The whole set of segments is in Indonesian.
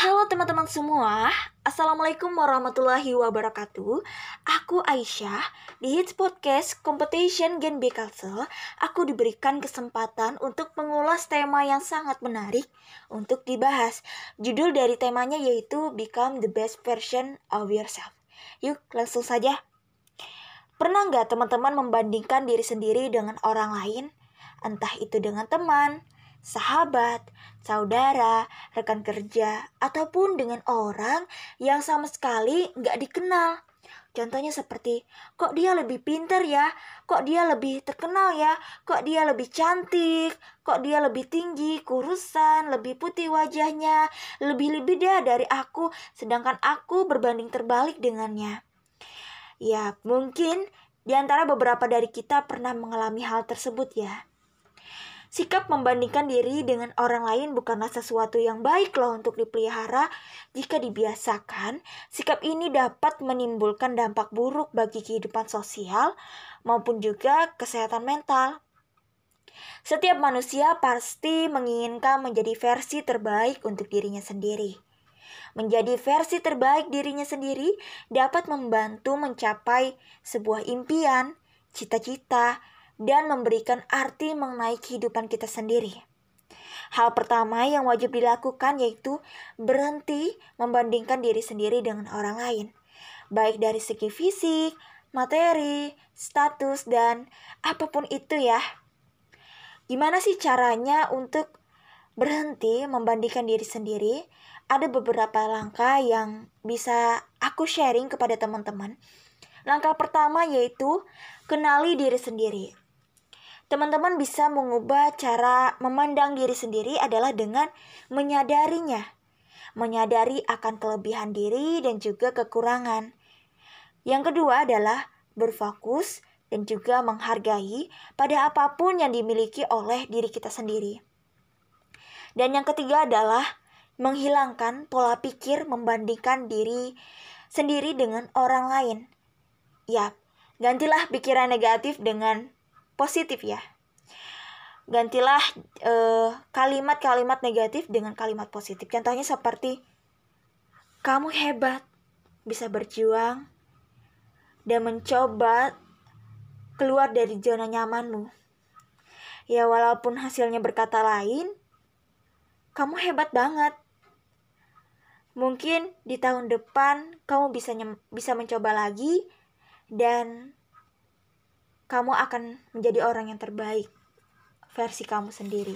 Halo teman-teman semua, Assalamualaikum warahmatullahi wabarakatuh. Aku Aisyah, di Hits Podcast Competition Gen B Culture Aku diberikan kesempatan untuk mengulas tema yang sangat menarik untuk dibahas. Judul dari temanya yaitu Become the Best Version of Yourself. Yuk langsung saja. Pernah nggak teman-teman membandingkan diri sendiri dengan orang lain? Entah itu dengan teman, sahabat, saudara, rekan kerja, ataupun dengan orang yang sama sekali nggak dikenal. Contohnya seperti, kok dia lebih pinter ya? Kok dia lebih terkenal ya? Kok dia lebih cantik? Kok dia lebih tinggi, kurusan, lebih putih wajahnya? Lebih-lebih dia dari aku, sedangkan aku berbanding terbalik dengannya. Ya, mungkin di antara beberapa dari kita pernah mengalami hal tersebut ya. Sikap membandingkan diri dengan orang lain bukanlah sesuatu yang baik loh untuk dipelihara. Jika dibiasakan, sikap ini dapat menimbulkan dampak buruk bagi kehidupan sosial maupun juga kesehatan mental. Setiap manusia pasti menginginkan menjadi versi terbaik untuk dirinya sendiri. Menjadi versi terbaik dirinya sendiri dapat membantu mencapai sebuah impian, cita-cita, dan memberikan arti mengenai kehidupan kita sendiri. Hal pertama yang wajib dilakukan yaitu berhenti membandingkan diri sendiri dengan orang lain, baik dari segi fisik, materi, status, dan apa pun itu ya. Gimana sih caranya untuk berhenti membandingkan diri sendiri? Ada beberapa langkah yang bisa aku sharing kepada teman-teman. Langkah pertama yaitu kenali diri sendiri. Teman-teman bisa mengubah cara memandang diri sendiri adalah dengan menyadarinya. Menyadari akan kelebihan diri dan juga kekurangan. Yang kedua adalah berfokus dan juga menghargai pada apa pun yang dimiliki oleh diri kita sendiri. Dan yang ketiga adalah menghilangkan pola pikir membandingkan diri sendiri dengan orang lain. Ya, gantilah pikiran negatif dengan positif ya. Gantilah kalimat kalimat-kalimat negatif dengan kalimat positif. Contohnya seperti kamu hebat, bisa berjuang dan mencoba keluar dari zona nyamanmu. Ya walaupun hasilnya berkata lain, kamu hebat banget. Mungkin di tahun depan kamu bisa bisa mencoba lagi dan kamu akan menjadi orang yang terbaik versi kamu sendiri.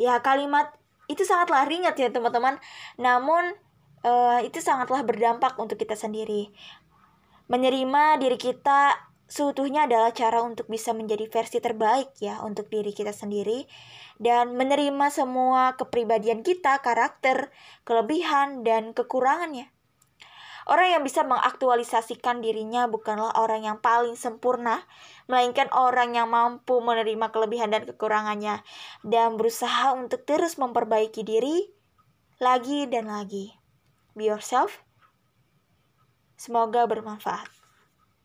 Ya, kalimat itu sangatlah ringan ya teman-teman. Namun uh, itu sangatlah berdampak untuk kita sendiri. Menerima diri kita seutuhnya adalah cara untuk bisa menjadi versi terbaik ya untuk diri kita sendiri dan menerima semua kepribadian kita, karakter, kelebihan dan kekurangannya. Orang yang bisa mengaktualisasikan dirinya bukanlah orang yang paling sempurna, melainkan orang yang mampu menerima kelebihan dan kekurangannya dan berusaha untuk terus memperbaiki diri lagi dan lagi. Be yourself. Semoga bermanfaat.